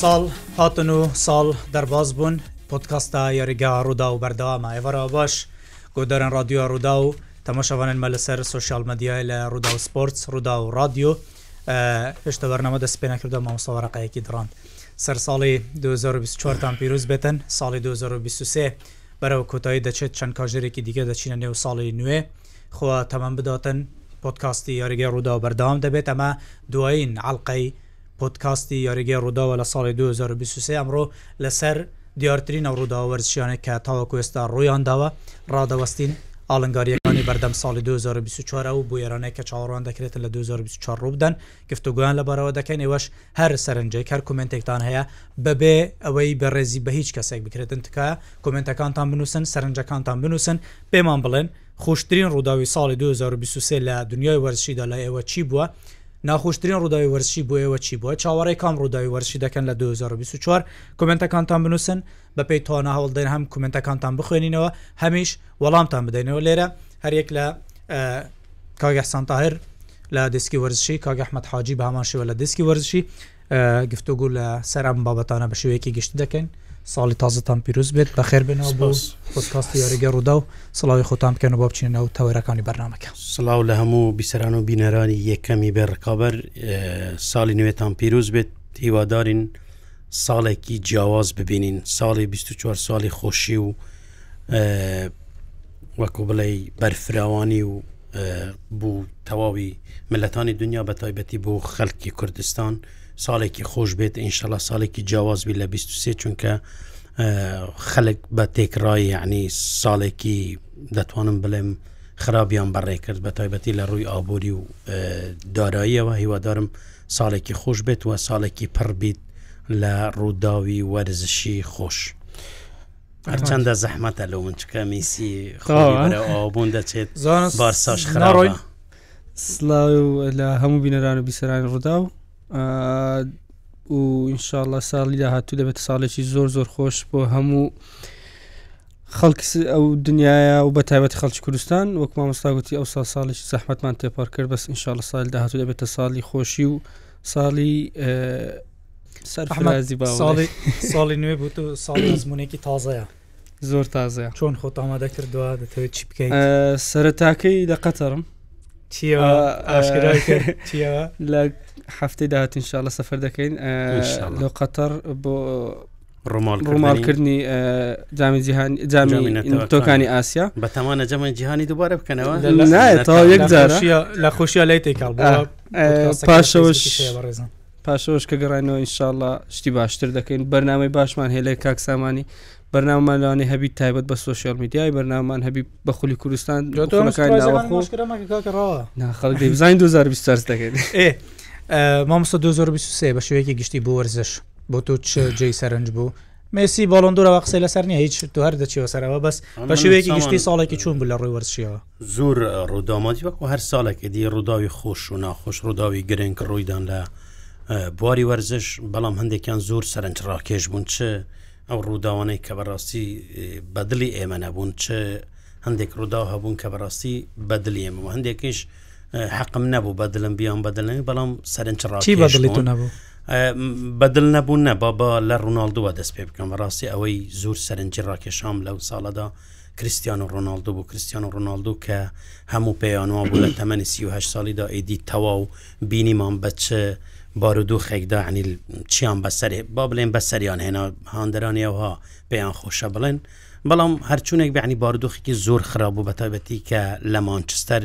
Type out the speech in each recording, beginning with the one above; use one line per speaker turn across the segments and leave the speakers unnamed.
ساڵ هاتن و ساڵ دەرباز بوون پۆتکاستا یاریگا ڕوودا و بەردەوامە ئێوەڕا باش گۆدارن رادیۆ ڕوودا و تەمەشەوانن مە لەسەر سوسیال مەدیای لە ڕوودا و سپۆرتس ڕوودا و رادیۆ هێشتا بەرنامە دەست پێ نەکردو مامۆسەوەڕقەیەکی دڕاند سەر ساڵی دوو هەزار و بیست و چوار تان پیروز بێتن ساڵی دوو هەزار و بیست و سێ بەرەو کۆتایی دەچێت چەند کاژێرێکی دیکە دەچینە نێو ساڵی نوێ خوا تەمەن بداتن پۆدکاستی یاریگای ڕووداو بەردەوام دەبێت ئەمە دوایین ئەڵقەی پۆدکاستی یاریگای ڕووداوە لە ساڵی دوو هەزار و بیست و سێ ئەمڕۆ لەسەر دیارترین ئەو ڕووداوە وەرزشیانەی کە تاوەکو ئێستا ڕوویان داوە ڕادەوەستین ئاڵنگارییەکانی بەردەم ساڵی دوو هەزار و بیست و چوار ئەو بوێرانەی کە چاوەڕوان دەکرێتن لە دوو هەزار و بیست و چوار ڕووبدەن گفتوگۆیان لەبارەوە دەکەین ئێوەش هەر سەرنجێک هەر کۆمێنتێکتان هەیە بەبێ ئەوەی بەڕێزی بە هیچ کەسێک بکرێتن تکایە کۆمێنتەکانتان بنووسن سەرنجەکانتان بنووسن پێمان بڵێن خۆشترین ڕووداوی ساڵی 2023 لە دنیای وەرزشیدا لای ئێوە چی بووە ناخۆشترین ڕووداوی وەرزشی بۆ ئێوە چی بووە چاوەڕێی کام ڕووداوی وەرزشی دەکەن لە 2024 کۆمێنتەکانتان بنووسن بەپێی توانا هەوڵدەین هەم کۆمێنتەکانتان بخوێنینەوە هەمیش وەڵامتان بدەینەوە لێرە هەرێک لە کاگە حسان تاهر لە دەسکی وەرزشی کاگە احمد حاجی بە هەمان شێوە لە دەسکی وەرزشی گفتوگو لە سەر ئەم بابەتانە بە شێوەیەکی گشت دەکەین ساڵی تازتان پیرروز بێت بەخێر بنەوە بۆ پۆستکاستی یاریگە ڕوودا و سڵاوی خۆتان بکەن بۆ بچینە و تەوەرەکانی بەرنمەکە
سلااو لە هەموو بیسەران و بینەرانی یەکەمی بێ ڕکابەر ساڵی نوێتان پیرروز بێت هیوادارین ساڵێکی جیاواز ببینین ساڵی 24 ساڵی خۆشی و وەکو بڵێ بەرفراوانی و بوو تەواوی ملەتانی دنیا بە تایبەتی بۆ خەڵکی کوردستان ساڵێکی خۆش بێت ئینشەڵە ساڵێکی جیاوازبی لە 23 چونکە خەلک بە تێکڕای یعنی ساڵێکی دەتوانم بڵێم خراپیان بەڕێ کرد بە تایبەتی لە ڕووی ئابووری و داراییەوە هیوادارم ساڵێکی خۆش بێت وە ساڵێکی پڕ بیت لە ڕووداوی وەرزشی خۆش. هەرچەندە زەحمەتە لە من چکە میسی خۆبوون دەچێت بارساش خراڕۆی
سلاو لە هەموو بینەران و بیسەرانی ڕوودا و و ئینشاءله ساڵی داهاتوو دەبێت ساڵێکی زۆر زۆر خۆش بۆ هەموو خەڵکی ئەو دنیاە و بە تایبەت خەڵکی کوردستان وەک مامۆستاگوتی ئەو سا ساڵێکی زەحمەتمان تێپەر کرد بەس ئینشاءله ساڵ داهاتوو دەبێتە ساڵی خۆشی و ساڵی
سەرفرازی با ساڵی ساڵی نوێ بوو و ساڵی ئەزمونێکی تازەیە
زۆر تازە
چۆن خۆ تامادە کردووە دەتەوێت چی بکەیت
سەرتاکەی لە
قەتەڕم
لە هەفتەی داهاتین شاڵە سەفەر دەکەین لە قەتەر بۆ ڕووماڵکردنی جامی جیهان جامیتۆکانی ئاسیا
بە تەمانە جەمەی جیهانی دووبارە بکەنەوە نایە
تا یەک جارە
لە خۆشیە لای تێکاڵ
پاشەوەش پاش ئەوەش کە گەڕاینەوە ئینشاءاللە شتی باشتر دەکەین بەرنامەی باشمان هەیە لای کاک سامانی بەرنامەمان لەوانەیە هەبی تایبەت بە سوۆسیال میدیای بەرنامان هەبی بە خولی کوردستان خەڵکزانین 2020 دەکەین
مامۆستا 2023 بە شوەیەکی گشتی بۆ وەرزش بۆ تۆ چ جێی سەرنج بوو مسی بەڵندورەوە قسەی لەسەر نیە هیچ تو هەر دەچەوە سەرەوە بەس بە شوەیەکی گشتی ساڵێکی چوون بوو لە ڕووی وەرزشیەوە
زۆر ڕووداوماتی وەکو هەر ساڵێکی دی ڕووداوی خۆش و ناخۆش ڕووداوی گرنگ ڕوویدان لە بواری وەرزش بەڵام هەندێکیان زۆر سەرنج ڕاکێش بوون چ ئەو ڕووداوانەی کە بەڕاستی بەدلی ئێمە نەبوون چ هەندێک ڕووداو هەبوون کە بەڕاستی بەدلی ئێمە و هەندێکیش حەقم نەبوو بەدلم بیان بەدلنی بەڵام سەرنج
ڕاکی بەدلی تو نەبوو
بەدل نەبوون نە بابا لە ڕووناالدووە دەست پێ بکەم ڕاستی ئەوەی زۆر سەرنجی ڕاکێشام لەو ساڵەدا کریستیانۆ ڕۆناالدۆ بوو کریستیانۆ ڕۆناالدو کە هەموو پێیانوان بوو لە تەمەنی سیه ساڵیدا ئیدی تەواو بینیمان بە چ بارودۆخێکدا عنی چیان بەسەر با بڵێن بەسەریان هێنا هاندەرانی ئەوها پێیان خۆشە بڵێن بەڵام هەرچوونێک بەعنی بارودۆخێکی زۆر خراپ بوو بە تایبەتی کە لە مانچستەر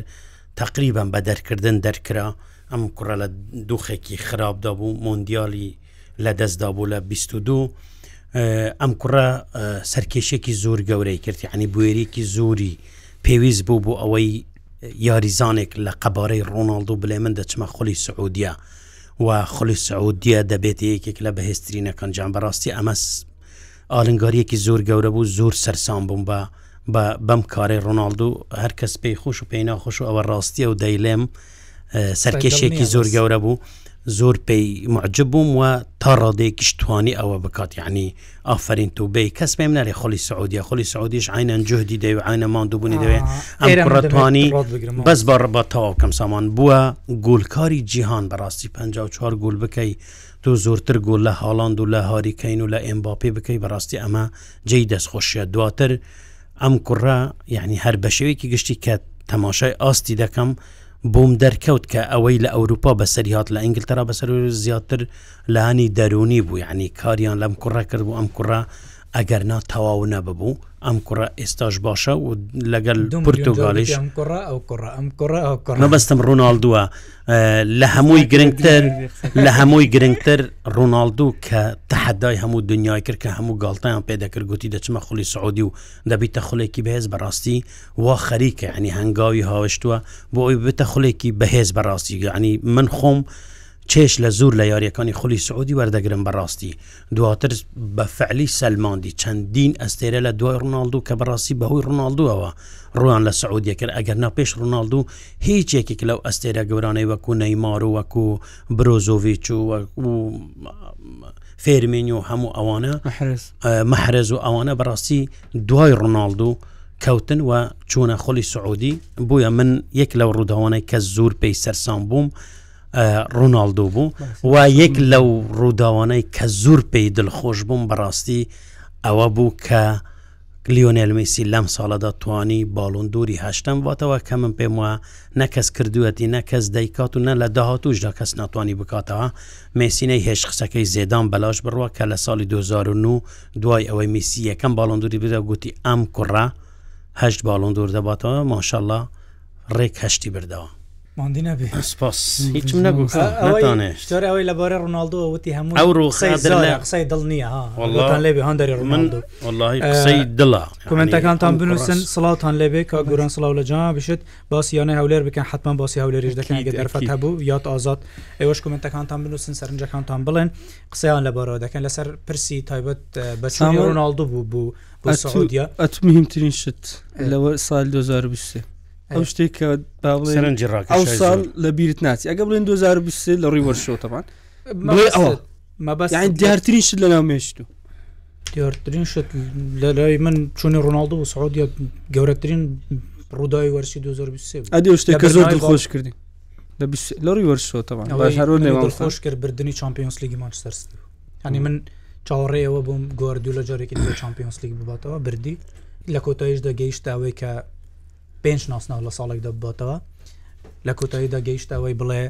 تقریبان بە دەرکردن دەرکرا ئەم کوڕە لە دۆخێکی خراپدا بوو مۆندیالی لە دەستدا بوو لە 22 ئەم کوڕە سەرکێشێکی زۆر گەورەی کردی عنی بوێریکی زۆری پێویست بوو بۆ ئەوەی یاریزانێک لە قەبارەی ڕۆناالدو بلێ من دەچمە خولی سعودیە و خولی سعودیە دەبێت یەکێک لە بەهێزترینەکان جان بەڕاستی ئەمەس ئالنگاریەکی زۆر گەورە بوو زۆر سەرسام بووم بە بە بەم کارەی ڕۆناالدو هەر کەس پێی خۆش و پێی ناخۆش و ئەوە ڕاستیە و دەیلێم سەرکێشێکی زۆر گەورە بوو زۆر پێی معجب بووم و تا ڕادێکیش توانی ئەوە بکات یعنی ئافرین تو بێ کەس پێم نەێ خۆلی سعودیا خۆلی سعودیش عینەن جهدی دەوێ عینە مادوبوونی دەوێ ئەم ڕەتوانی بەس بە ڕبە تەواو کەم سامان بووە گۆلکاری جیهان بەڕاستی 54 گۆل بکەی تۆ زۆرتر گۆڵ لە هاڵاند و لە هاری کەین و لە ئێمباپی بکەی بەڕاستی ئەمە جێی دەستخۆشیە دواتر ئەم کوڕە یعنی هەر بە شێوەیەکی گشتی کە تەماشای ئاستی دەکەم بۆم دەرکەوت کە ئەوەی لە ئەوروپا بەسەری هاات لە ئینگلتەرا بەسەر زیاتر لانی دەرونی بوو یعنی کاریان لەم کوڕە کرد بوو ئەم کوڕە ئەگەر نا تەواو نەببوو ئەم کوڕە ئێستاش باشە و لەگەل پرتوگالیش مەبەستم ڕووناالدووە لە هەمووی گرنگتر لە هەمووی گرنگتر ڕووناالدوو کە تەحەدای هەموو دنیای کرد کە هەموو گڵتەیان پێدەکرد گوتی دەچمە خولی سعودی و دەبیتە خولێکی بەهێز بەڕاستی وا خەریکە ینی هەنگاوی هاوشتووە بۆ ئەوی بتە خولێکی بەهێز بەڕاستی گەعنی من خۆم چێش لە زۆر لە یاریەکانی خولی سعودی وەردەگرم بەڕاستی دواتر بە فعلی سەلماندی چەندین ئەستێرە لە دوای ڕناالدو کە بەڕاستی بەهۆی ڕناالدوەوە ڕوان لە سعودیە کرد ئەگەر نا پێش ڕناالدو هیچ یەکێک لەو ئەستێرە گەورانەی وەکو نەیمار و وەکو برۆزۆڤچ و وەکو فێرمێنی و هەموو ئەوانە مەحرز و ئەوانە بەڕاستی دوای ڕناالدو کەوتن و چوونە خۆلی سعودی بووە من یەک لەو ڕووداوانەی کە زۆر پێی سەرسان بووم ڕووناالدو بوو و یەک لەو ڕووداوانەی کە زۆر پێی دڵخۆش بووم بەڕاستی ئەوە بوو کە لیۆنێل میسی لەم ساڵەدا توانی باڵندوری هەشتم واتەوە کە من پێم وە نەکەس کردوەتی نەکەس دەیکات و نە لە داهاتوشدا کەس ناتوانانی بکاتەوە مێسینەی هێش قسەکەی زێدان بەلاش بڕوە کە لە ساڵی 2009 دوای ئەوەی میسی یەکەم باڵندوری بدە گوتی ئەم کوڕە هەشت باڵندور دەباتەوە ماشەله ڕێک هەشتی بردەوە. هیچم
نەگوتۆرە ئەوەی لە بارە ڕۆناالدۆ وتی هەموو
ئەو ڕوخی
قسەی دڵ نییە وڵاتان لێبێ هەندری ڕۆناالدۆ وڵی
قسەی دڵە
کومنتەکانتان بنووسن سڵاوان لێبێ کا گوران سڵاو لە جا بشت باسییانە هەولێر بکەن حتمما باسی هەولێریش دەکەن گە دەرفەت هەبوو یاد ئازاد ئێوەش کومنتەکانتان بنووسن سەرنجەکانتان بڵێن قسەیان لەبارەوە دەکەن لەسەر پرسی تایبەت بەچوانی ڕۆناالدو بوو بوو سعودیا
ئەت مهمترین شت لەوە سال 2023 ئەو شتێک کە
باڵێرنجی ڕاک
ئەو ساڵ لە بیرت ناچی ئەگە بڵێن 2023 لە ڕووی وەرشەوەتەمان بڵێ ئەوە مەبەست دیارترین شت لە ناو مێشت و
دیارترین شت لە لای من چونی ڕۆناالدو و سعودیا گەورەترین ڕووداوی وەرسی 2023
ئەدی شتێک کە زۆر خۆش کردی لە لەڕی وەرشەوەتەوە هەرۆ نێوان
خۆش کرد بردننی چمپیۆنس لیگی مانچستەرستی ئەنی من چاوەڕێەوە بووم گۆردو لە جارێکی لە چمپیۆنسلیک بباتەوە بردی لە کۆتاییش دەگەیشتەوەی کە پێنج ناسناو لە ساڵێک دەباتەوە لە کۆتایی دەگەیشتەوەی بڵێ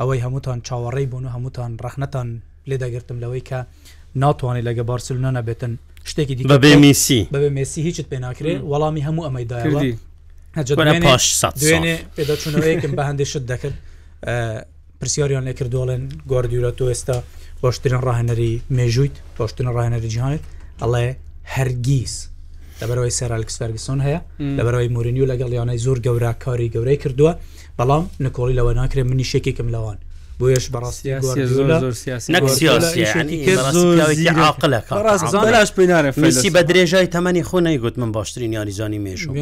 ئەوەی هەمووتان چاوەڕێی بوون و هەمووتان ڕەخنەتان لێ دەگرتم لەوەی کە ناتوانانی لەگە بارسلونا نەبێتن شتێکی دی
بەبێ میسی
بەبێ مسی هیچت پێ ناکرێ وەڵامی هەموو ئەمەی
داوە
پێداچونەوەیکم بە هەندێک شت دەکرد پرسیاریان لێ کردووە ئەڵێن گواردیولا تۆ ئێستا باشترین ڕاهێنەری مێژوویت باشترین ڕاهێنەری جیهانێت ئەڵێ هەرگیز لەبەرەوەی سەر ئەلکس فەرگسۆن هەیە لەبەرەوەی مورینیو لەگەڵ یانەی زۆر گەورە کاری گەورەی کردووە بەڵام نکۆڵی لەوە ناکرێت منی شێکێکم لەوان بۆیش بەڕاستی
بەڕاستی بە درێژای تەمەنی خۆ نەیگوت من باشترین یاریزانی مێژوو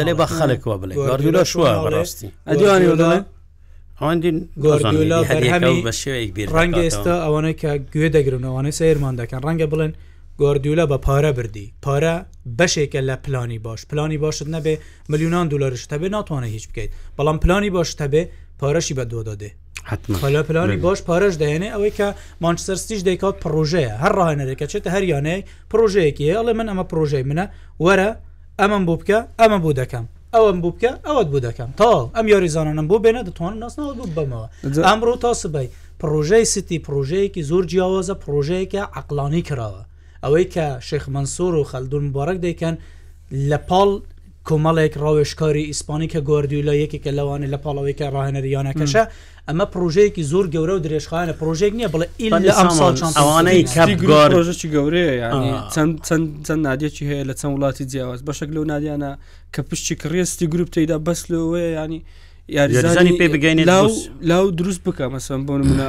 دەلێ بە خەلکەوە بڵێ گاردولا شووە بەڕاستی
ئەدیوانی ئەوەندین گۆردیۆلا بەرهەمی بە شێوەیەک بێت
ڕەنگە
ئێستا ئەوانەی کە گوێ دەگرن ئەوانەی سەیرمان دەکەن ڕەنگە بڵێن گۆردیولا بە پارە بردی پارە بەشێکە لە پلانی باش پلانی باشت نەبێ ملیونان دلارش هەبێ ناتوانێت هیچ بکەیت بەڵام پلانی باش هەبێ پارەشی بە دۆدادێ حتممەلا پلانی باش پارەش دەێنێ ئەوەی کە مانچسەرستیش دەیکات پرۆژەیە هەر ڕاهێنەرێکە چێتە هەریانەیە پرۆژەیەکی هەیە ئەڵێ من ئەمە پرۆژەی منە وەرە ئەمەم بۆ بکە ئەمە بۆ دەکەم ئەوەم بۆ بکە ئەوەت بۆ دەکەم تاو ئەم یاریزانانم بۆ بێنە دەتوانم ناسناوە بوو بەمەوە ئەمڕۆ تا سبەی پرۆژەی سیتی پرۆژەیەکی زۆر جیاوازە پرۆژەیەکە عقلانی کراوە ئەوەی کە شێخ منسۆر و خەلدون مبارەک دەیکەن لە پاڵ کۆمەڵێک ڕاوێشکاری ئیسپانی کە گواردیولا یەکێکە لەوانە لە پاڵەوەی کە ڕاهێنەریانەکەشە ئەمە پڕۆژەیەکی زۆر گەورە و درێژخایەنە پڕۆژێک نییە بڵێ ئیلا ئەم ساڵ چۆن
ئەوانەی کەپی ستی گروپ گۆر
پرۆژەی گەورەیە یعنی آه. چەند چەند چەند نادیەکی هەیە لە چەند وڵاتی جیاواز بەشێک لەو نادیانە کە پشتی کڕێستی گروپ تێدا بەس لەوەیە ینی
یاریزانی یاریزانی پێ بگەینێت
لاو بۆس. لاو دروست بکە مەسەن بۆ
نمونە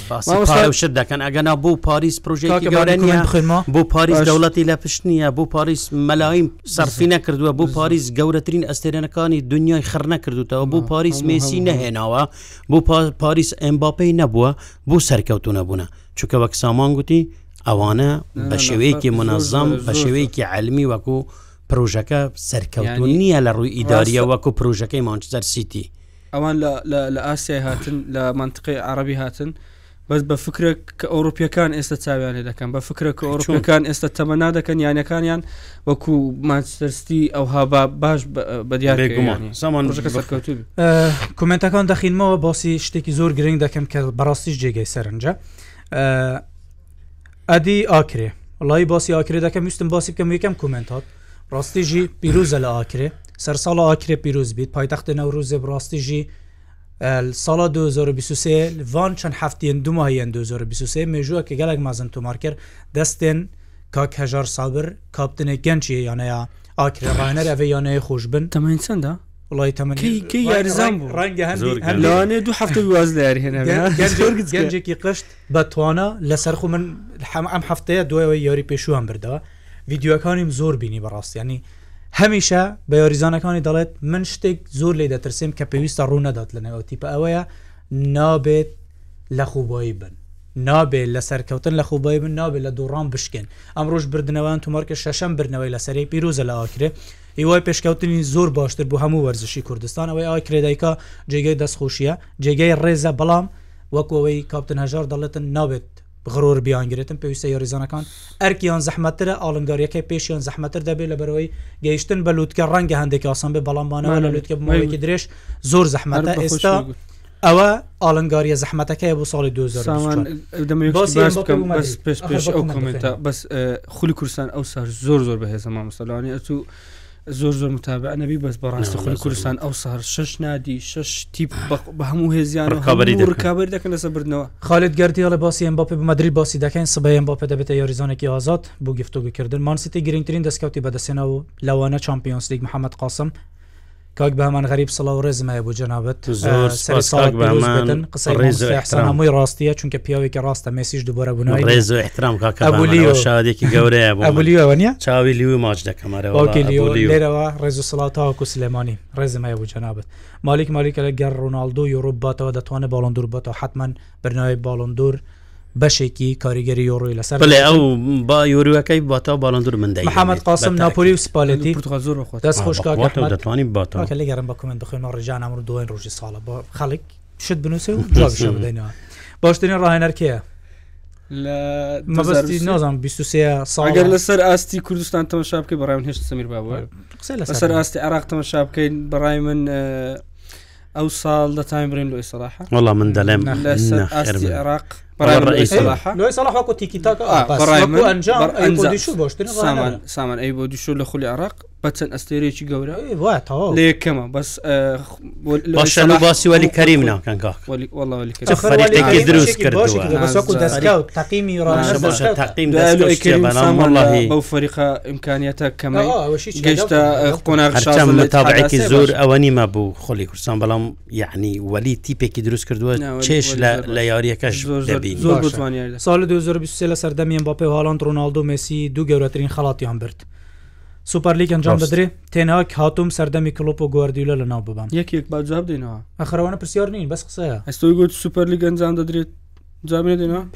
شت دەکەن ئەگەنا بۆ پاریس پروۆژێکی گەورە نیە
خوێنمە
بۆ پاریس دەوڵەتی لە پشت نییە بۆ پاریس مەلایم سەرفی نەکردووە بۆ پاریس گەورەترین ئەستێرەنەکانی دنیای خڕ نەکردوتەوە بۆ پاریس مێسی نەهێناوە بۆ پاریس ئەمباپی نەبووە بۆ سەرکەوتو نەبوونە چونکە وەک سامان گوتی ئەوانە بە شێوەیەکی منەظەم بە شێوەیەکی علمی وەکو پروۆژەکە سەرکەوتو نییە لە ڕووی ئیداریە وەکو پروۆژەکەی مانچزەر سیتی.
ئەوان لە ئاسیای هاتن لە منتقی عربی هاتن بەس بە فکرە کە ئەوروپیەکان ئێستا چاویان لێ دەکەن بە فکرە کە ئەوروپەکان ئێستا تەمەنا دەکەن یانەکانیان وەکو ماچستی ئەوها باش بە دیار
گومان سامان
سەرکەوتوب
کومنتەکان دەخینمەوە باسی شتێکی زۆر گرنگ دەکەن کە بەڕاستیش جێگەی سەرنجە ئەدی ئاکرێ وڵی باسی ئاکرێ دەکەم ویستم باسی بکەم یەکەم کومنتات ڕاستی ژی پیروزە لە ئاکرێ سەر ساڵە ئاکرێ پیروز بیت پایتەختە نەوروزێ بڕاستی ژی ساڵە 2023 ڤان چەند هەفتیان دوماهیان 2023 مێژووە کە گەلک مەزن تۆمار کرد دەستێن کاک هەژار سابر کاپتنێک گەنچیە یانەیە ئاکرێ ڕانەر ئەێ یانەیە خۆش بن
تەمەین چەندە
وڵی
تەمەکی یاریزان بوو
ڕەنگە
هەندوانێ دوو هەفتە واز لە یاری هێنا
گەنجێکی قشت بە توانە لەسەر خو من حەم ئەم هەفتەیە دوایەوە یاری پێشوان بردەوە ڤیدیۆکانیم زۆر بینی بەڕاست یانی هەمیشە بە یاریزانەکانی دەڵێت من شتێک زۆر لی دەترسیم کە پێویستە ڕوو نەدات لە نێو تیپە ئەوەیە نابێت لە خوبایی بن نابێ لە سەرکەوتن لە خوبای من نابێ لە دووڕام بشکێن ئەمڕۆژ بردنەوەیان تومارکە شەشەم بردنەوەی لە سەری پیرۆزە لە ئاکرێ هیوای پێشکەوتنی زۆر باشتر بۆ هەموو وەرزشی کوردستان ئەوەی ئای کرێدایکا جێگەی دەستخۆشیە جێگەی ڕێزە بەڵام وەکەوەی کاپتن هەژار دەڵێتن نابێت غرور بیان گرتن پێویستە یۆریزانەکان ئەرکیان زەحمەتترە ئاڵنگاریەکەی پێشیان زەحمەتتر دەبێت لەبەرەوەی گەیشتن بە لوتکە ڕەنگە هەندێک ئاسان بێ بەڵام مانەوە لە لوتکە بمەوەیەکی درێژ زۆر زەحمەتە ئێستا ئەوە ئاڵنگاریە زەحمەتەکەی بۆ ساڵی دو
پێش پێش ئەو
کمنتە
بەس خولی کورسان ئەو سار زۆر زۆر بەهێزە مامۆسەلوانی ئەتوو زۆر زۆر متابع نەبی بەس بەڕاستە
خۆی
کوردستان ئەو سار شش نادی شش تیپ بە هەموو هێزیان و
خبری
ڕکابەر دەکەن لەسە بردنەوە
خالت گردیڵە باسی ئەم باپی بمەدرری باسی دەکەین سبەیەم باپە دەبێتە یاریزانێکی ئازاد بۆ گفتوگوکردن مانسیتی گرنگترین دەستکەوتی بەدەستێنەوە لەوانە چمپیۆنسلیگ محەممەد قاسم کاک بەمان غەریب سڵاو ڕێزم هەیە بۆ جەنابەت
زۆر سەر ساڵ بەمان
قسەی
ڕێز
حسانەمەی ڕاستیە چونکە پیاوێکی ڕاستە مێسیش دوبارە بوون
ڕێز و احترام
کاکەبولیەوە
شادێکی گەورەیە
بۆبولیەوە نیە
چاوی لیوی ماچ دەکەمەرەوە
لێرەوە ڕێز و سڵاو تاوەکو سلێمانی ڕێزم هەیە بۆ جەنابەت مالیک مالیکە لە گەر ڕۆناالدو یۆڕۆ باتەوە دەتوانێت باڵندور بەتەوە حتمما بەرناوی باڵۆن دور بەشێکی کاریگەری یۆڕۆی لەسەر
بڵێ ئەو با یۆروەکەی باتەوە باڵندور من دەی
محمد قاسم ناپۆری و سپالێتی
پرتغال زۆر بەخۆ
دەست خۆش
دەتوانین باتەوە
لە گەرم بە کومنت بخوێنەوە ڕێژان ئەمر دوێن ڕۆژی ساڵە بۆ خەڵک شت بنووسێ و جواب بدەینەوە باشترین ڕاهێنەرکەیە
لە
مەبستی نازانم 23
ساڵگەر لەسەر ئاستی کوردستان تەمەشا بکەی بەڕای من هێشت سمیر
بابوە
لەسەر ئاستی عراق تەمەشا بکەین بەڕای من ئەو ساڵ لە تایم برین لۆی سەراحە
وڵا من دەڵێم
عراق سامان ئەی بۆ دیشو لە خولی عراق بە چەند ئەستێرێکی گەورە لە یەکەمە بەس
باشەن و باسی وەلی کەریم ناکەن دروست کرد
تاقیمی
تاقیم
بەو فەریقا ئیمکانیەتە کەمە گەشتە قۆناغ شازە
هەرچەم لە تابعێکی لەسێ زۆر بەش. ئەوە نیمە بوو خۆلی کوردستان بەڵام یعنی وەلی تیپێکی دروست کردووە
ناوەلی
چێش
وەلی
لە
زۆر
لە باشە. یاریەکەش زۆر
زۆر دەبینی زۆر
باشە.
بۆتوانیایە
ساڵی 2023 لە سەردەمیان بۆ پێ هاڵاند ڕۆناالدۆ مسی دوو گەورەترین خەڵاتیان برد سوپەرلیگ ئەنجام
ڕاست.
بدرێ تێناک هاتووم سەردەمی کلڵپ و گواردیولە لە ناو ببەم
یەکێک با جواب دێنەوە
ئەخرەوانە پرسیار نین بەس قسەیە
ئەستۆی گوت سوپەرلیگ ئەنجام دەدرێت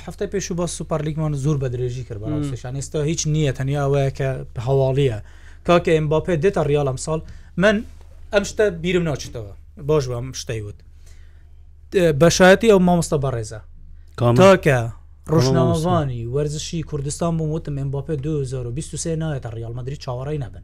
هەفتەی پێشوو بە سوپەرلیگمان زۆر بە درێژی کرد بە ڕاستێشان ئێستا هیچ نییە تەنیا ئەوەیە کە هەواڵیە کاکە ئەم باپێ دێتە ڕیال ئەم ساڵ من ئەم شتە بیرم ناچێتەوە باش بەم شتەی وت بەشایەتی ئەو مامۆستا بەڕێزە تاکە ڕژناوەزانی وەرزشی کوردستان بوو وتم ئەم باپێ 2023 نایێتە ڕیال مەدرری چاوەڕی نەبن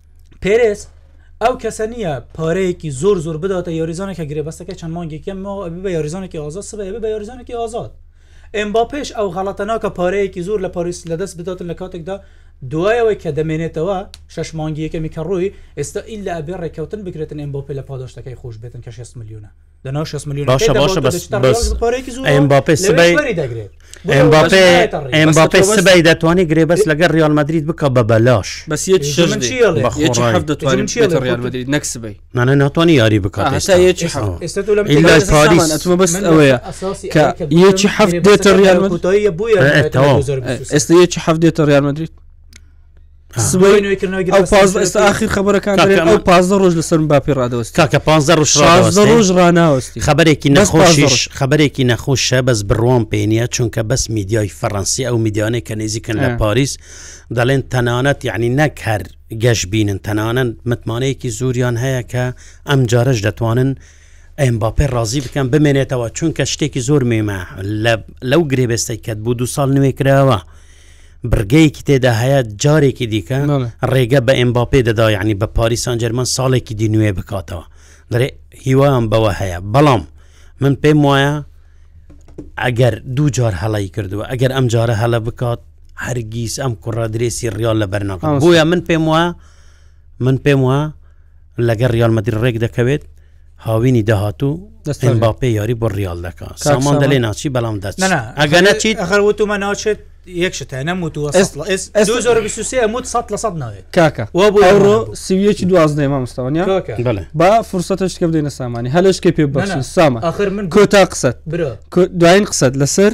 پێرێز ئەو کەسە نییە پارەیەکی زۆر زۆر بداتە یاریزانێکە گرێبەستەکە چەند مانگێکە ماوە ئەبێ بە یاریزانێکی ئازاد سبەی ئەبێ بە یاریزانێکی ئازاد ئێمباپێش ئەو غەڵەتە ناکە پارەیەکی زۆر لە پاریس لەدەست بداتن لە کاتێکدا دوایەوەی کە دەمێنێتەوە شش مانگی یەکەمی کە ڕووی ئێستا ئیلا ئەبێ ڕێککەوتن بکرێتن ئێمباپێ لە پاداشتەکەی خۆش بێتن کە 6 ملیۆنە
باشە باشە بەسباپێ سبایباپێ سبای دەتوانانی گرێ بەس لەگەر ریال مدرید بکە بە بەلاش
بەس نەکسبی
نانە ناتوانانی یاری بکات
ئەوەیە یەکی هەفت دێتە ریال ئێستا یەکی هەفت دێتە ریال مدرید ئاخر خبرەکان ئەو پازدە ڕۆژ لەسەر باپی ڕادەوەست
کاکە پ ڕۆژ
ڕناوەستی
خبرێکی نەخۆشیش خبرێکی نەخۆشە بەس بڕوام پێنیە چونکە بەس میدیای فەڕەنسی ئەو میدیانەی کە نێزیکن لە پاریس دەڵێن تەنانەت یعنی نەک هەر گەشت بینن تەنانەن متمانەیەکی زوریان هەیە کە ئەم جارش دەتوانن ئەم باپێ ڕازی بکەم بمێنێتەوە چونکە شتێکی زۆر مێمە لەو گرێبێستێک کەت بوو دو ساڵ نوێ کراوە. بڕگەیەکی تێدا هەیە جارێکی دیکە ڕێگە بە ئەمباپێ دەدا یعنی بە پاریسان جەرمەن ساڵێکی دی نوێ بکاتەوە دەێ هیوام بەوە هەیە بەڵام من پێم وایە ئەگەر دوو جار هەڵی کردووە ئەگەر ئەم جارە هەڵە بکات هەرگیز ئەم کوڕە درێسی ڕیال لە بەرناکە بۆیە من پێم وایە من پێم وە لەگەر ریال مەدر ڕێک دەکەوێت هاوینی داهاتوو
دەستێن
باپێ یاری بۆ ریال دەکات سامان دەلێ ناچی بەڵام دەچ ئەگە نەچیت
ئەخر وتومە ناچێت یەکشت
نەم
وتوە ئەموت سە لە سە ناوێت
کاکە ئەوڕۆ سویەکی دوازدە
مامستاوانیا
با فرسەتە شتکە بدەینە سامانی هەلش کە پێ بەخشن سامە
ئەخر من
کۆتا قسەت دوایین قسەت لەسەر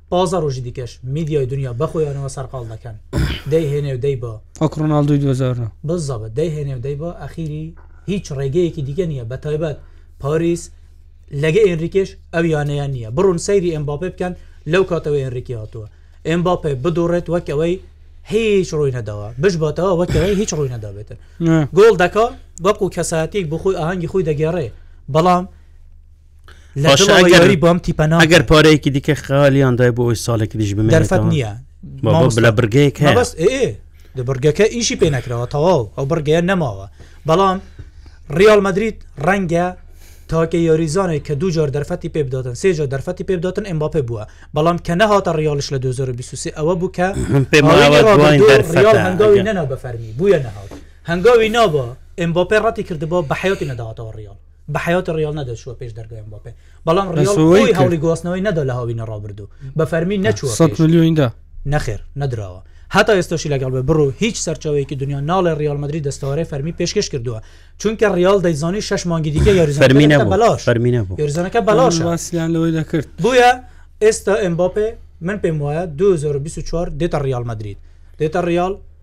تازە ڕۆژی دیکەش میدیای دنیا بەخۆیانەوە سەرقاڵ دەکەن دەی هێنێ و دەی بە
وەک ڕۆناالدوی دوزارە
بزەبە دەی هێنێ و دەی بە ئەخیری هیچ ڕێگەیەکی دیگە نییە بە تایبەت پاریس لەگە ئێنریکێش ئەو یانەیە نییە بڕون سەیری ئەمباپێ بکەن لەو کاتەوە ئێنریکی هاتووە ئەمباپێ بدۆڕێت وەک ئەوەی هیچ ڕووی نەداوە بشباتەوە وەکەوەی هیچ ڕووی نەدابێتن گۆڵ دەکا وەکو کەساتێک بخۆی ئاهەنگی خۆی دەگەڕێ بەڵام
ئەگەر پارەیەکی دیکە خالیان دای بۆ ئەوی ساڵێکی دیش
بمێرفەت نییە
لە بڕگەیەک
بەس ئێ لە بڕگەکە ئیشی پێ نەکرەوە تەواو ئەو بڕگەیە نەماوە بەڵام ریال مدریت ڕەنگە تاکە یاریزانێک کە دوو جار دەرفەتی پێ بداتن سێجا دەرفەتی پێ بداتن ئەم باپێ بووە بەڵام کە نەهاتە ڕیاالش لە 2023 ئەوە بوو کە هەنگاوی نەنا بە فەرمی بووە نەهاو هەنگاوی نابە ئەم باپێ ڕەتی کردبوو بە حیاتی نەداهاتەوە ڕیال بە حەیاتی ڕیاڵ نەدەچووە پێش دەرگای ئەمباپێ، بەڵام
ڕیاڵ
خۆی هەوڵی گواستنەوەی نەدا لە هاوینە ڕابردوو، بە فەرمی نەچووە
سەد
پێش.
ملیۆنی دا.
نەخێر، نەدراوە. هەتا ئێستاشی لەگەڵ بێ بڕو هیچ سەرچاوەیەکی دنیا ناڵێ ڕیاڵ مەدرید دەستەوارەی فەرمی پێشکەش کردووە، چونکە ڕیاڵ دەیزانی شەش مانگی دیکە یاریزانەکە
فەرمی
دەبێتە
نەبوو،
بەلاش،
فەرمی نەبوو.
یاریزانەکە بەلاشە.
باسیان لەوەی دەکرد.
بۆیە ئێستا ئێمباپێ من پێم وایە 2024 دێتە ڕیاڵ مەدرید، دێتە ڕیاڵ،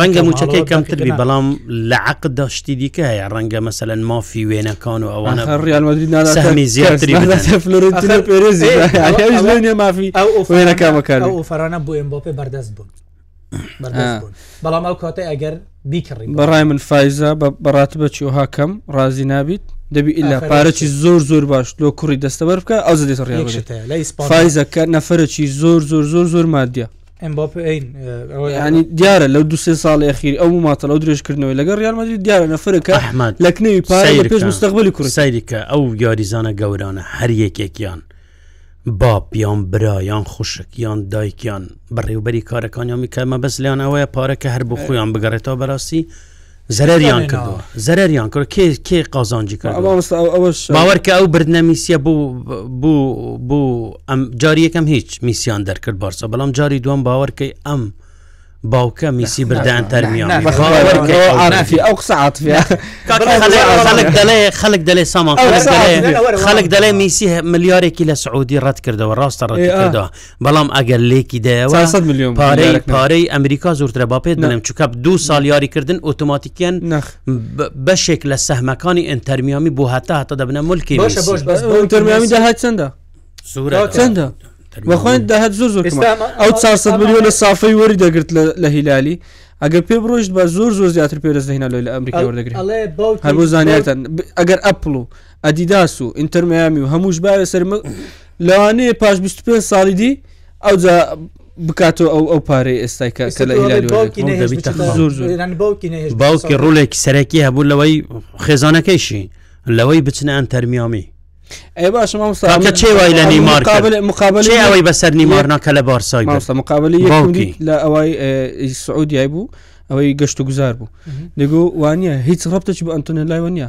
ڕەنگە
موچەکەی کەمتربی بەڵام لە عقد داشتی دیکە هەیە ڕەنگە مەسەن مافی وێنەکان و ئەوانە
ڕیالمەدرری
نامی زیاتری
مافی وێنەکە بەکار
ئەو فەرانە بۆ ئەم بۆ پێ بەردەست بوون بەڵام ئەو کاتە ئەگەر بیکڕی
بەڕای من فیزا بەڕات بەچی و هاکەم ڕازی نابیت دەبی ئللا پارەی زۆر زۆر باش لۆ کوڕی دەستەبەر بکە ئەو دێت ڕێ فیزەکە نەفرەی زۆر زۆر زۆر زۆر مادیە ینی دیارە لەو دو سێ ساڵ یاخیر ئەو ماتەڵ ئەو درێژکردنەوەی لەگەڵ ڕیالمەدی دیارە نەفرەکە
ئەحمد
لە کنەوی پای پێش مستەقبلی
کورسایریکە ئەو یاریزانە گەورانە هەر یەکێکیان باپیان برایان خوشک یان دایکیان بەڕێوبەری کارەکانیان میکەمە بەس لیان ئەوەیە پارەکە هەر بۆ خۆیان بگەڕێتەوە بەراستی زەرریان کردەوە زەرریان کرد کێ کێ قازانجی کرد باوەرکە ئەو بردنە میسیە بوو بوو بوو ئەم جاری یەکەم هیچ میسیان دەرکرد بارسە بەڵام جاری دوم باوەرکەی ئەم باوکە میسی بردان تەرمیان
ئەو قسە عاتفە
خەڵک دەڵێ خەڵک دەلێ سامان خەڵک دەلێ میسی ملیارێکی لە سعودی ڕەت کردەوە ڕاستە ڕەت کردەوە بەڵام ئەگەر لێکی
دەیەوە
پارەی پارەی ئەمریکا زۆرترە با پێ دەڵێم چکە دوو سال یاریکردن ئۆتۆماتیکیان نخ بەشێک لە سەحمەکانی ئەتەرمیامی بۆ هەتا هەتا دەبنە ملکی
تەرمیامی داهات چنددە زورە چنددە بەخۆین داهات زۆر زۆر ئەو 400 میلیۆنە سافەی وەری دەگرت لە هیلالی ئەگەر پێ بڕۆشت بە زۆر زۆر زیاتر پێرز دەهنا لە ئەمریکا وەردەگرێت هەر بۆ زانیارتان ئەگەر ئەپل و ئەدیداس و ئینتەرمیامی و هەمووش باوێ سەرمە لەوانەیە پاش بیست و پێنج ساڵی دی ئەوجا بکاتەوە ئەو ئەو پارەی ئێستای کە
کە لە
هیلالی وەرگرت. باوکی نەهێشت دەبیتە بچێتە- خاڵ. زۆر زۆر. ئێران باوکی نەهێشت بچێتە باوکی سەودا. ڕولێکی سەرەکی هەبوو لەوەی خێزانەکەیشی لەوەی بچنە ئەم تەرمیامی ئەی باشە مامۆستا کاکە من- چێ وای لە
ئەم
نیمار کرد؟ مقابلە- مقابلە چێ ئەوەی بەسەر نیمار یەک- ناکە لە بارسای کرد؟ مامۆستا مقابلە یەکم باوکی. دیت لە ئەوای اه، سعودیای بوو ئەوەی گەشت و گوزار بوو دەگو وانە هیچ ڕبتەچ بە ئەنتۆنە لای وە نیە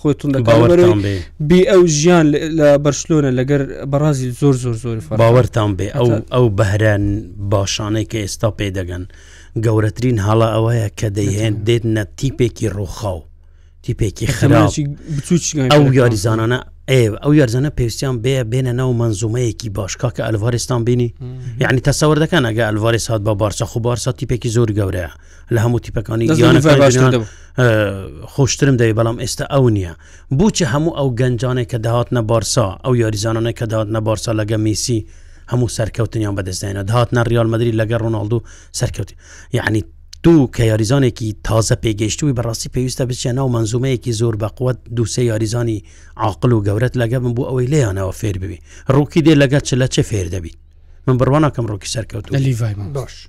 خۆتون باوەرەوەم بێ بی ئەو ژیان لە بەرشلۆنە لەگەر بەڕازیل زۆر زۆر زۆر
باوەرتان بێ ئەو ئەو بەهران باشانەی کە ئێستا پێدەگەن گەورەترین هەڵا ئەوەیە کە دەیهێن دێت نە تیپێکی ڕووخاو تیپێکی خراپی ئەو یاریزانانە ئەو یارزانە پێویستیان بێ بێنە ناو منزومەیەکی باشکا کە ئەلڤارستان بینی یعنی تەسەوەردەکەن ئەگە ئەلڤارس هاات بە بارسە خو بارسە تیپێکی زۆر گەورەیە لە هەموو تیپەکانی یانەکان خۆشترم دەوێت بەڵام ئێستا ئەو نییە بچە هەموو ئەو گەنجانێک کە داهات نە بارسا ئەو یاریزانانە کە داات نە بارسا لەگە میسی هەموو سەرکەوتنیان بەدەستێنە داات نە ریال مدرری لەگە ڕۆناالدو سەرکەوتی یعنی دوو کە یاریزانێکی تازە پێگەشتووی بەڕاستی پێویستە بچیان ناو منزومەیەکی زۆر بەقوت دووسێ یاریزانی عقل و گەورەت لەگە من بۆ ئەوەی لێیانەوە فێر ببی ڕووکی دێ لەگە چ لە چه فێر دەبی من بڕوانەکەم ڕۆکی سەرکەوت
باش.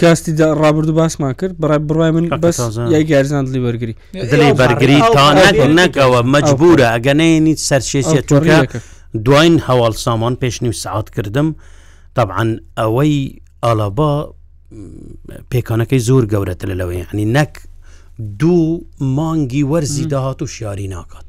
کاستی ڕابردو باسمان کرد بڕای بڕای من بەس یای گارزان دڵی وەرگری
دڵی بەرگری تا نەگەوە مەجبورە ئەگەنەیەنی سەرچێسیە تۆکە دواین هەواڵ سامان پێش نیم سعات کردم طبعاان ئەوەی ئالابا پێکانەکەی زۆر گەورەتە لەوەی عنی نەک دوو مانگی وەرزی داهات و شیاری ناکات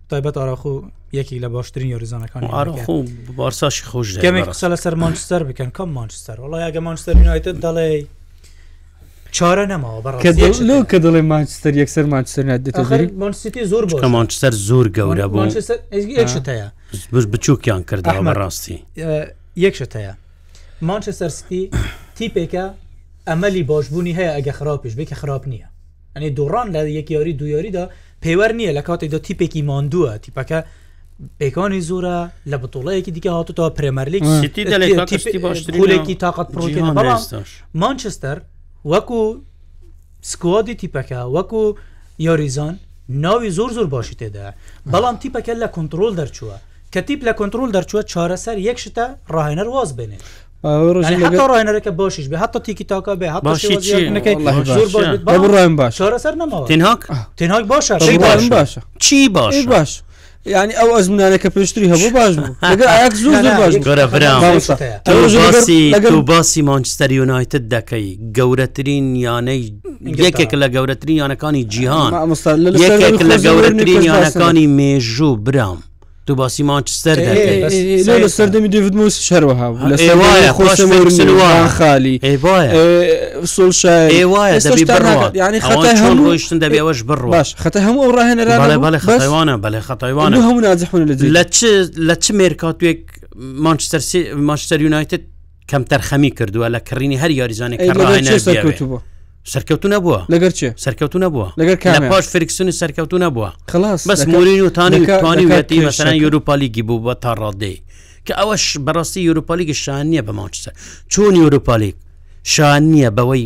تایبەت ئاراخۆ یەکی لە باشترین یۆریزانەکان
ئاراخۆ بارساشی خۆش
دەمێک قسە لەسەر مانچستەر بکەن کەم مانچستەر وڵا یاگە مانچستەر یونایتد دەڵێ چارە نەماوە
بەڕ کە دڵێ مانچستەر یەکسەر مانچستەر
مانسیتی زۆر
بۆ مانچستەر زۆر گەورە بۆ
هەیە
بچووکیان کردەوە بەڕاستی
یەکشت هەیە مانچستەر ستی تیپێکە ئەمەلی باشبوونی هەیە ئەگە خراپیش بێکە خراپ نییە یانی دۆڕان لە یەک یاری دو یاریدا پێوەەر نییە لە کاتێکدا تیپێکی ماندووە تیپەکە پێکانی زۆرە لە بتۆڵەیەکی دیکە هاتوتا پرێمەرلیک باشترێکی تااقەت پرۆکە بەڵام مانچستەر وەکو سکوادی تیپەکە وەکو یاریزان ناوی زۆر زۆر باشی تێدا بەڵام تیپەکە لە کنترۆل دەرچووە کە تیپ لە کنترۆل دەرچووە چارەسەر یەک شتە ڕاهێنەر واز
بێنێت
چی باش
باش ینی ئەو ئەزمونانە کە پێشتری هەبوو باش بوو
باسی مانچستەر یونایتد دەکەی گەورەترین یانەی یەکێک لە گەورەترین یانەکانی جیهان لە گەورەترین یانەکانی مێژوو برام. تو باسی مانچستەر
لە سەردەمی دەوت موس شەروەها
لەوایە خۆشەوە
خالی
سۆل ینی خەتای هەمووشتن دەبێ ئەوش بڕ
باش خەتە هەموو ئەو ڕاهێنەرانە
خەتەوانە بەێ خەتایوانە
هەموو نازحون
لە لە چ مێرکاتوێک مانچستەر مانچستەر یونایتد کەمتەرخەمی کردووە لە کڕینی هەر یاریزانێک
سەرکەوتووە
سەرکەوتو نەبووە
لەگەر چێ
سەرکەوتو نەبووە
لەگەر کار
پاش فرکسنی سەرکەوتو نەبووە
خلاص
بەس مورین و تانی توانی وێتی مەسەران یوروپالیگی بوو بە تا ڕادەی کە ئەوەش بەڕاستی یوروپالیگی شان نییە بە ماچسە چۆن یوروپالیک شان نییە بەوەی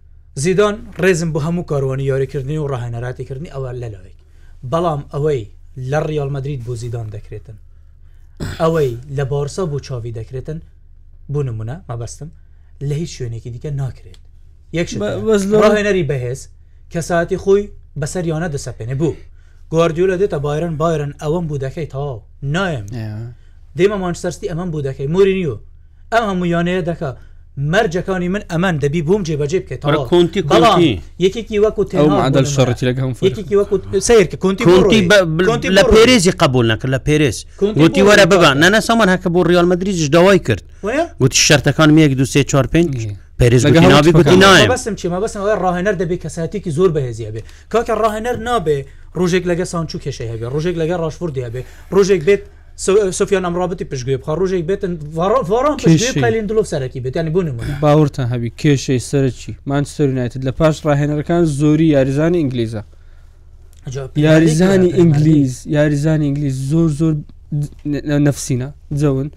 زیدان ڕێزم بۆ هەموو کاروانی یاریکردنی و ڕاهێنەراتیکردنی ئەوە لە لایەک بەڵام ئەوەی لە ڕیاڵ مەدرید بۆ زیدان دەکرێتن ئەوەی لە بارسا بۆ چاوی دەکرێتن بوو نمونە مەبەستم لە هیچ شوێنێکی دیکە ناکرێت یەکشێنەری بەهێز کەساتی خۆی بەسەر یانە دەسەپێنێ بوو گواردیۆلە دێتە بایرن بایرن ئەوەم بوو دەکەی تەواو نایم دێمە مانچسەرستی ئەمەم بوو دەکەی مورینیو ئەم هەموو یانەیە دەکا مەرجەکانی من ئەمان دەبی بووم جێبەجێ بکە تەوا
کۆنتی بەڵام
یەکێکی وەکو
تێمادەل شەڕەتی لەگەم
یەکێکی وەکو سیرکە کۆنتی کۆنتی
لە پێرێزی قبول نەکە لە پێرێز گوتی وەرە ببان نەنە سەمان هەکە بۆ ڕیال مدریزیش داوای کرد گوتی شەرتەکان یەک دو سێ چوار پێنج پێرێز نابی گوتی نایە
بەسم چی مەبەسم ئەوە ڕاهێنەر دەبێت کەساتێکی زۆر بەهێزیە بێ کاکە ڕاهێنەر نابێ ڕۆژێک لەگە سانچوو کێشەیە بێ ڕۆژێک لەگە ڕاشفردیە بێ ڕۆژێک بێت سفیان ئەمڕابتی پشتگوێ بخە ڕۆژێک بێتن ڤاران پشتگوێ بخە لیندلۆف سەرەکی بێت یانی بۆ
نمونە باوەڕتان هەبی کێشەی سەرەکی مانچستەر یونایتد لە پاش ڕاهێنەرەکان زۆری یاریزانی ئینگلیزە یاریزانی ئینگلیز یاریزانی ئینگلیز زۆر زۆر نەفسینە جەون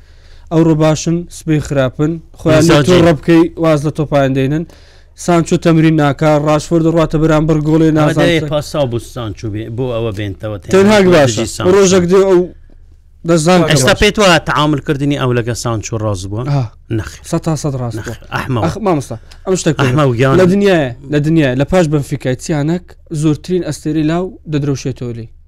ئەو ڕۆباشن سبەی خراپن خۆیان ڕە بکەی واز لە تۆپیان دێنن سانچۆ تەمرین ناکا ڕاشفۆرد دەڕاتە بەرامبەر گۆڵێ
نازانێت پاساو بۆ سانچۆ بێ بۆ ئەوە بێنتەوە
تەنها باشی سان ڕۆژەک دێ ئەو دەزان
ئێستا پێت وە تعاملکردنی ئەو لەگە سانچۆ ڕاست بووە نخ
سە تا سەد ڕاست ئەحمامستا ئەم
شتە گیان
لە دنیاە لە دنیا لە پاش بەفیکایتیانەک زۆرترین ئەستێری لاو دەدرەوشێتەوە لی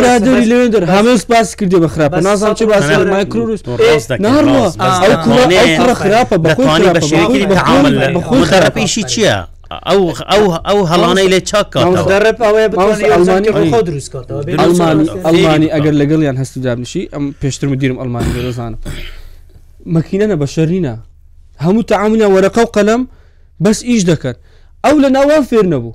برادری لێ دەر هەمێز باس کردی بە خراپە نازان
چ
باس مایکروس خراپە بەخۆی
بە
شێگیری
بەعامل
بەخۆی
خراپیشی چییە؟ ئەو ئەو ئەو هەڵانەی لێ چاکەڵمانی
ئەگەر لەگەڵیان هەست دابنیشی ئەم پێشتر مدیرم ئەلمانی دەزانم مەکینەە بە شەرینە هەموو تەعامونە وەرەقە و قەلم بەس ئیش دەکەن ئەو لە ناوان فێر نەبوو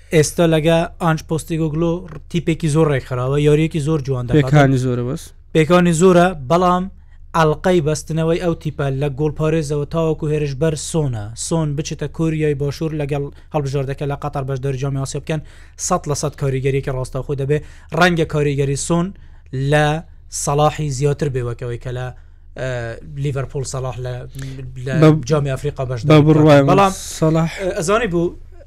ئێستا لەگە ئانج پۆستیگۆگلۆ تیپێکی زۆر ڕێکخراوە یاریەکی زۆر جوان
دەکانی زۆرە بەس
پێکانی زۆرە بەڵام ئەلقەی بەستنەوەی ئەو تیپە لە گۆڵپارێزەوە تاوەکو هێرش بەر سۆنە سۆن بچێتە کوریای باشوور لەگەڵ هەڵبژاردەکە لە قەتار بەش دەرجامی ئاسیا بکەن 100 لە 100 کاریگەریەکی ڕاستەخۆ دەبێ ڕەنگە کاریگەری سۆن لە سەلاحی زیاتر بێوەکەوەی کە لە لیڤەرپۆل سەلاح لە جامی ئەفریقا بەش
بڕوایم
بەڵام
سەلاح
ئەزانی بوو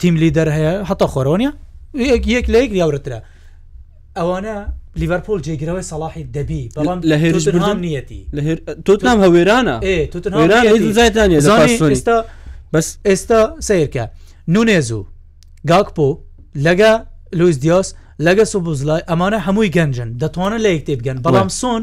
تیم لیدەر هەیە هەتا خۆرۆنیا یەک لە یەک یاورترە ئەوانە لیڤەرپۆل جێگرەوەی سەڵاحی دەبی بەڵام
لە هێرش بردن
نیەتی
لە تۆتنام هەوێرانە
ئێستا
بەس
ئێستا سیرکە نونێز و گاکپۆ لەگە لویس دیۆس لەگە سوبوزلای ئەمانە هەمووی گەنجن دەتوانن لە یەکتێ بگەن بەڵام سۆن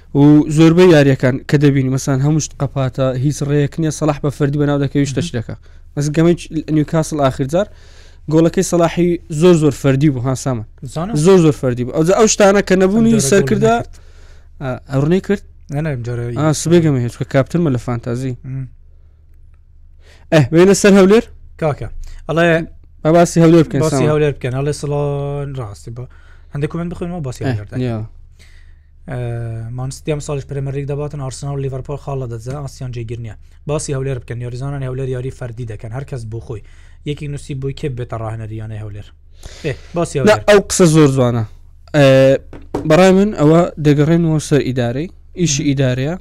و زۆربەی یاریەکان کە دەبین مەسان هەمووشت قەپاتە هیچ ڕێک نیە سەلاح بە فەردی بەناو دەکەوی شتەشتەکە بەس گەمە نیوکاسل ئاخرجار گۆڵەکەی سەلاحی زۆر زۆر فەردی بوو هاسامە زۆر زۆر فەردی بوو ئەوجا ئەو شتانە کە نەبوونی سەرکردا ئەڕنەی کرد سبێگەمە هێچ کە کاپتنمە لە فانتازی ئە وێنە سەر هەولێر
کاکە ئەڵێ
باسی هەولێر بکەن
هەولێر بکەن ئەڵێ سڵۆن ڕاستی بە هەندێک من بخۆنەوە باسی مانسیتی ئەمساڵیش پرێمەرلیگ دەباتن ئارسناڵ و لیڤەرپۆل خاڵ لە دەزە ئاسیان جێگیر نییە باسی هەولێر بکەن یاریزانانی هەولێر یاری فەردی دەکەن هەر کەس بۆ خۆی یەکی نووسی بۆی کێ بێتە ڕاهێنەریانە هەولێر ئێ، باسی
لا
هەولێر
ئەو قسە زۆر جوانە ئێ، بەڕای من ئەوە دەگەڕێنەوە سەر ئیدارەی ئیشی ئیدارەیە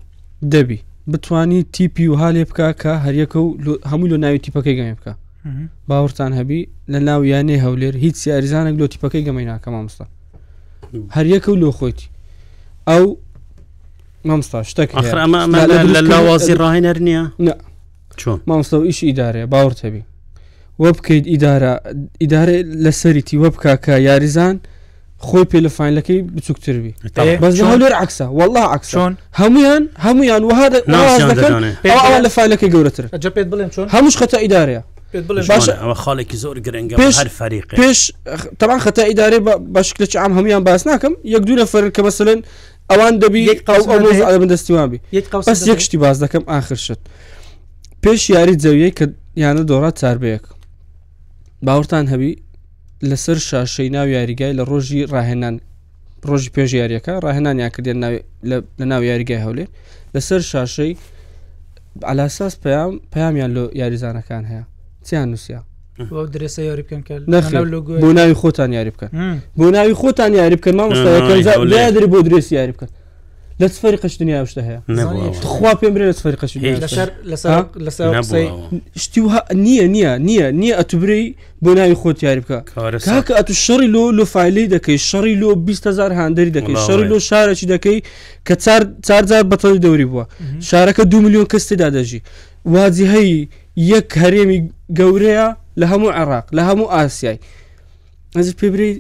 دەبی بتانی تیپی وها لێ بکە کە هەریەکە و لۆ- هەموو لە ناوی تیپەکەی گەمێ بکە
مهم.
باوەڕتان هەبی لە ناو یانەی هەولێر هیچ یاریزانێک لۆ تیپەکەی گەمەی ناکە مامۆستا هەر یەکە و لۆ خۆیتی ئەو مامستا شتەکە لە
لاوازی ڕاهێنەر نییە چۆن
مامستا و ئیش ئیدارێ باوەڕتەبی وە بکەیت ئیدارە ئیدارە لەسەریتی وە بکە کە یاریزان خۆی پێ لە فیلەکەی بچووکتر
بی
بەس هەولێر عکسە والله
عکسۆن
هەمویان هەمویان وهدا لە فیلەکەی گەورەتر هەموش خەتە ئیدارەیە
خاڵێکی زۆر گرنگە هەر فەریق
پێش تەمان خەتا ئیدارێ بەشکلە چ ئەم هەمویان باس ناکەم یەک دوورە فەرن کە مەسەن ئەوان دەبی من دەستیوان بی بەس یەک شتی باز دەکەم ئاخر شت پێش یاری جەویە کە یانە دۆڕات چاربەیەک باوەڕتان هەبی لەسەر شاشەی ناو یاریگای لە ڕۆژی ڕاهێنان ڕۆژی پێش یاریەکە ڕاهێنانیان کردێن لە ناو یاریگای هەولێر لەسەر شاشەی علاساس پەیام پەیامیان لە یاریزانەکان هەیە چیان نووسیا
درێسە یاری بکەن
بۆ ناوی خۆتان یاری بکەن بۆ ناوی خۆتان یاری بکەن مامۆستایەکەدر بۆ درێس یاری بکەن لە سفەری قش دنیا شتە هەیە خوا پێم برێ لە سفەری قش شتی نییە نییە نییە نییە ئەتوبرەی بۆ ناوی خۆ تیاری بکە کاکە ئەتو شەڕی لۆ لۆ فیلی دەکەی شەڕی لۆ 20هزار هاندەری دەکەی شەڕی لۆ شارەکی دەکەی کە چارجار بەتەڵی دەوری بووە شارەکە دو میلیۆن کەس تێدا دەژی وازی هەیە یەک هەرێمی گەورەیە لە هەموو عێراق لە هەموو ئاسیای ئەزت پێبری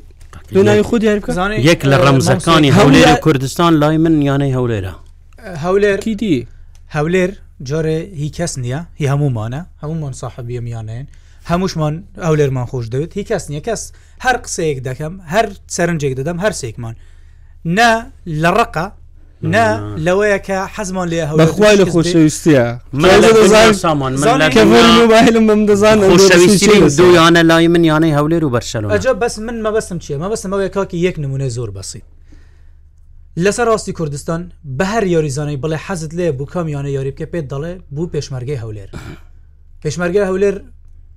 لە ناوی خۆ دیار
بکەزانێ
یەک لە ڕەمزەکانی
هەولێرە
کوردستان لای من یانەی هەولێرە
هەولێر
کیدی
هەولێر جۆرێ هی کەس نییە هی هەمومانە هەمومان ساحبیە میانەیەن هەموشمان ئەو لێرمان خۆش دەوێت هی کەس نییە کەس هەر قسەیەک دەکەم هەر سەرنجێک دەدەم هەر سێکمان نا لە ڕقە نا لەوەیە کە حەزمان لێ هەوە
بەخوای لە
خۆشەویستە دویانە لای من یانەی هەولێر و بەرشەلۆ
ئەجا بەس من مەبەستم چیە مەبەستمەوەی کاکی یەک نمونە زۆر بەسیت لەسەر ڕاستی کوردستان بە هەر یاریزانەی بڵێ حەزت لێ بوو کامیانە یاری بکە پێت دەڵێ بوو پێشمەرگەی هەولێر پێشمەرگە هەولێر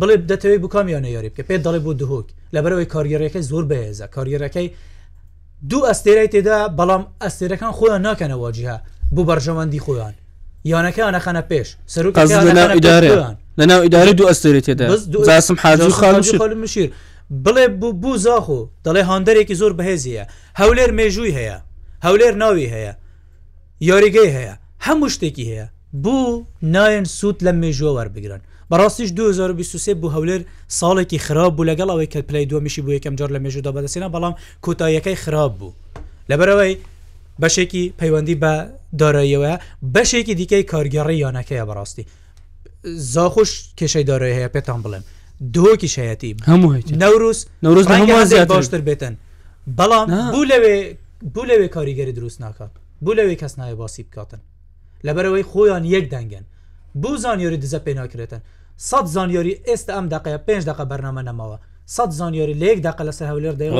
بڵێ دەتەوێ بۆ کام یانە یاری بکەی پێت دەڵێ بۆ دهۆک لەبەرئەوەی کارگێڕیەکەی زۆر بەهێزە کارگێڕەکەی دوو ئەستێرەی تێدا بەڵام ئەستێرەکان خۆیان ناکەنە واجهە بۆ بەرژەوەندی خۆیان یانەکەیانە خەنە پێش
سەرۆک لەناو ئیدارە دوو ئەستێری تێدا جاسم حاجی خاڵ
مشیر بڵێ بوو زاخۆ دەڵێ هاندەرێکی زۆر بەهێزیە هەولێر مێژووی هەیە هەولێر ناوی هەیە یاریگای هەیە هەموو شتێکی هەیە بۆ نایەن سوود لەم مێژووە وەربگرن بەڕاستیش 2023 بۆ هەولێر ساڵێکی خراپ بوو لەگەڵ ئەوەی کە پلەی دووەمیشی بۆ یەکەم جار لە مێژوودا بەدەستێنا بەڵام کۆتاییەکەی خراپ بوو لەبەرەوەی بەشێکی پەیوەندی بە داراییەوە بەشێکی دیکەی کارگێڕی یانەکەیە بەڕاستی زاخش کێشەی دارای هەیە پێتان بڵێم دۆکیش هەیەتی
هەموو نەوروز نەوروز
باشتر بێتن بەڵام بوو لەوێ بوو لەوێ کاریگەری دروست ناکات بوو لەوێ کەس نایە باسی بکاتن لەبەرەوەی خۆیان یەک دەنگن بوو زانیۆری دزە پێ ناکرێتن سەد زانیۆری ئێستا ئەم دقەیە پێنج دقە بەرنامە نەماوە سەد زانیۆری لە یەک دقە لەسەر هەولێر
دەڵێ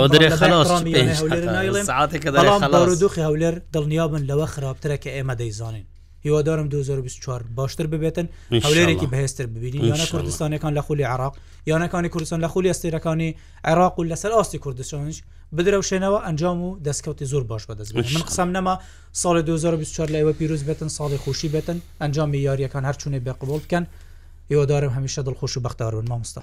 دوخی هەولێر دڵنیابن لەوە خراپترە کە ئێمە دەیزانین هیوادارم 2024 باشتر ببێتن هەولێرێکی بەهێزتر ببینین یانە کوردستانەکان لە خولی عراق یانەکانی کوردستان لە خولی ئەستێرەکانی عێراق و لەسەر ئاستی کوردستانش بدرەوشێنەوە ئەنجام و دەستکەوتی زۆر باش بەدەست من قسەم نەما ساڵی 2024 لە ئێوە پیرۆز بێتن ساڵی خۆشی بێتن ئەنجامی یاریەکان هەرچوونێ بێ قبول بکەن هیوادارم هەمیشە دڵخۆش و بەختارون مامۆستا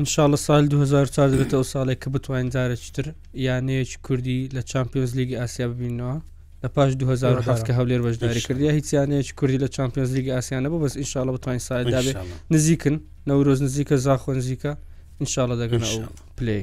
ان شاء اللە ساڵی 2004 دەبێتە ئەو
ساڵێک کە بتوانین جارێکی تر یانەیەکی کوردی لە چمپیۆنز لیگی ئاسیا ببینەوە لە پاش 2007 کە هەولێر بەشداری کردی هیچ یانەیەکی کوردی لە چمپیۆنز لیگی ئاسیا نەبوو بەس ان شاء اللە بتوانین ساڵی دابێت نزیکن نەورۆز نزیکە زاخۆ نزیکە ان شاء اللە
دەگەنەوە
پلی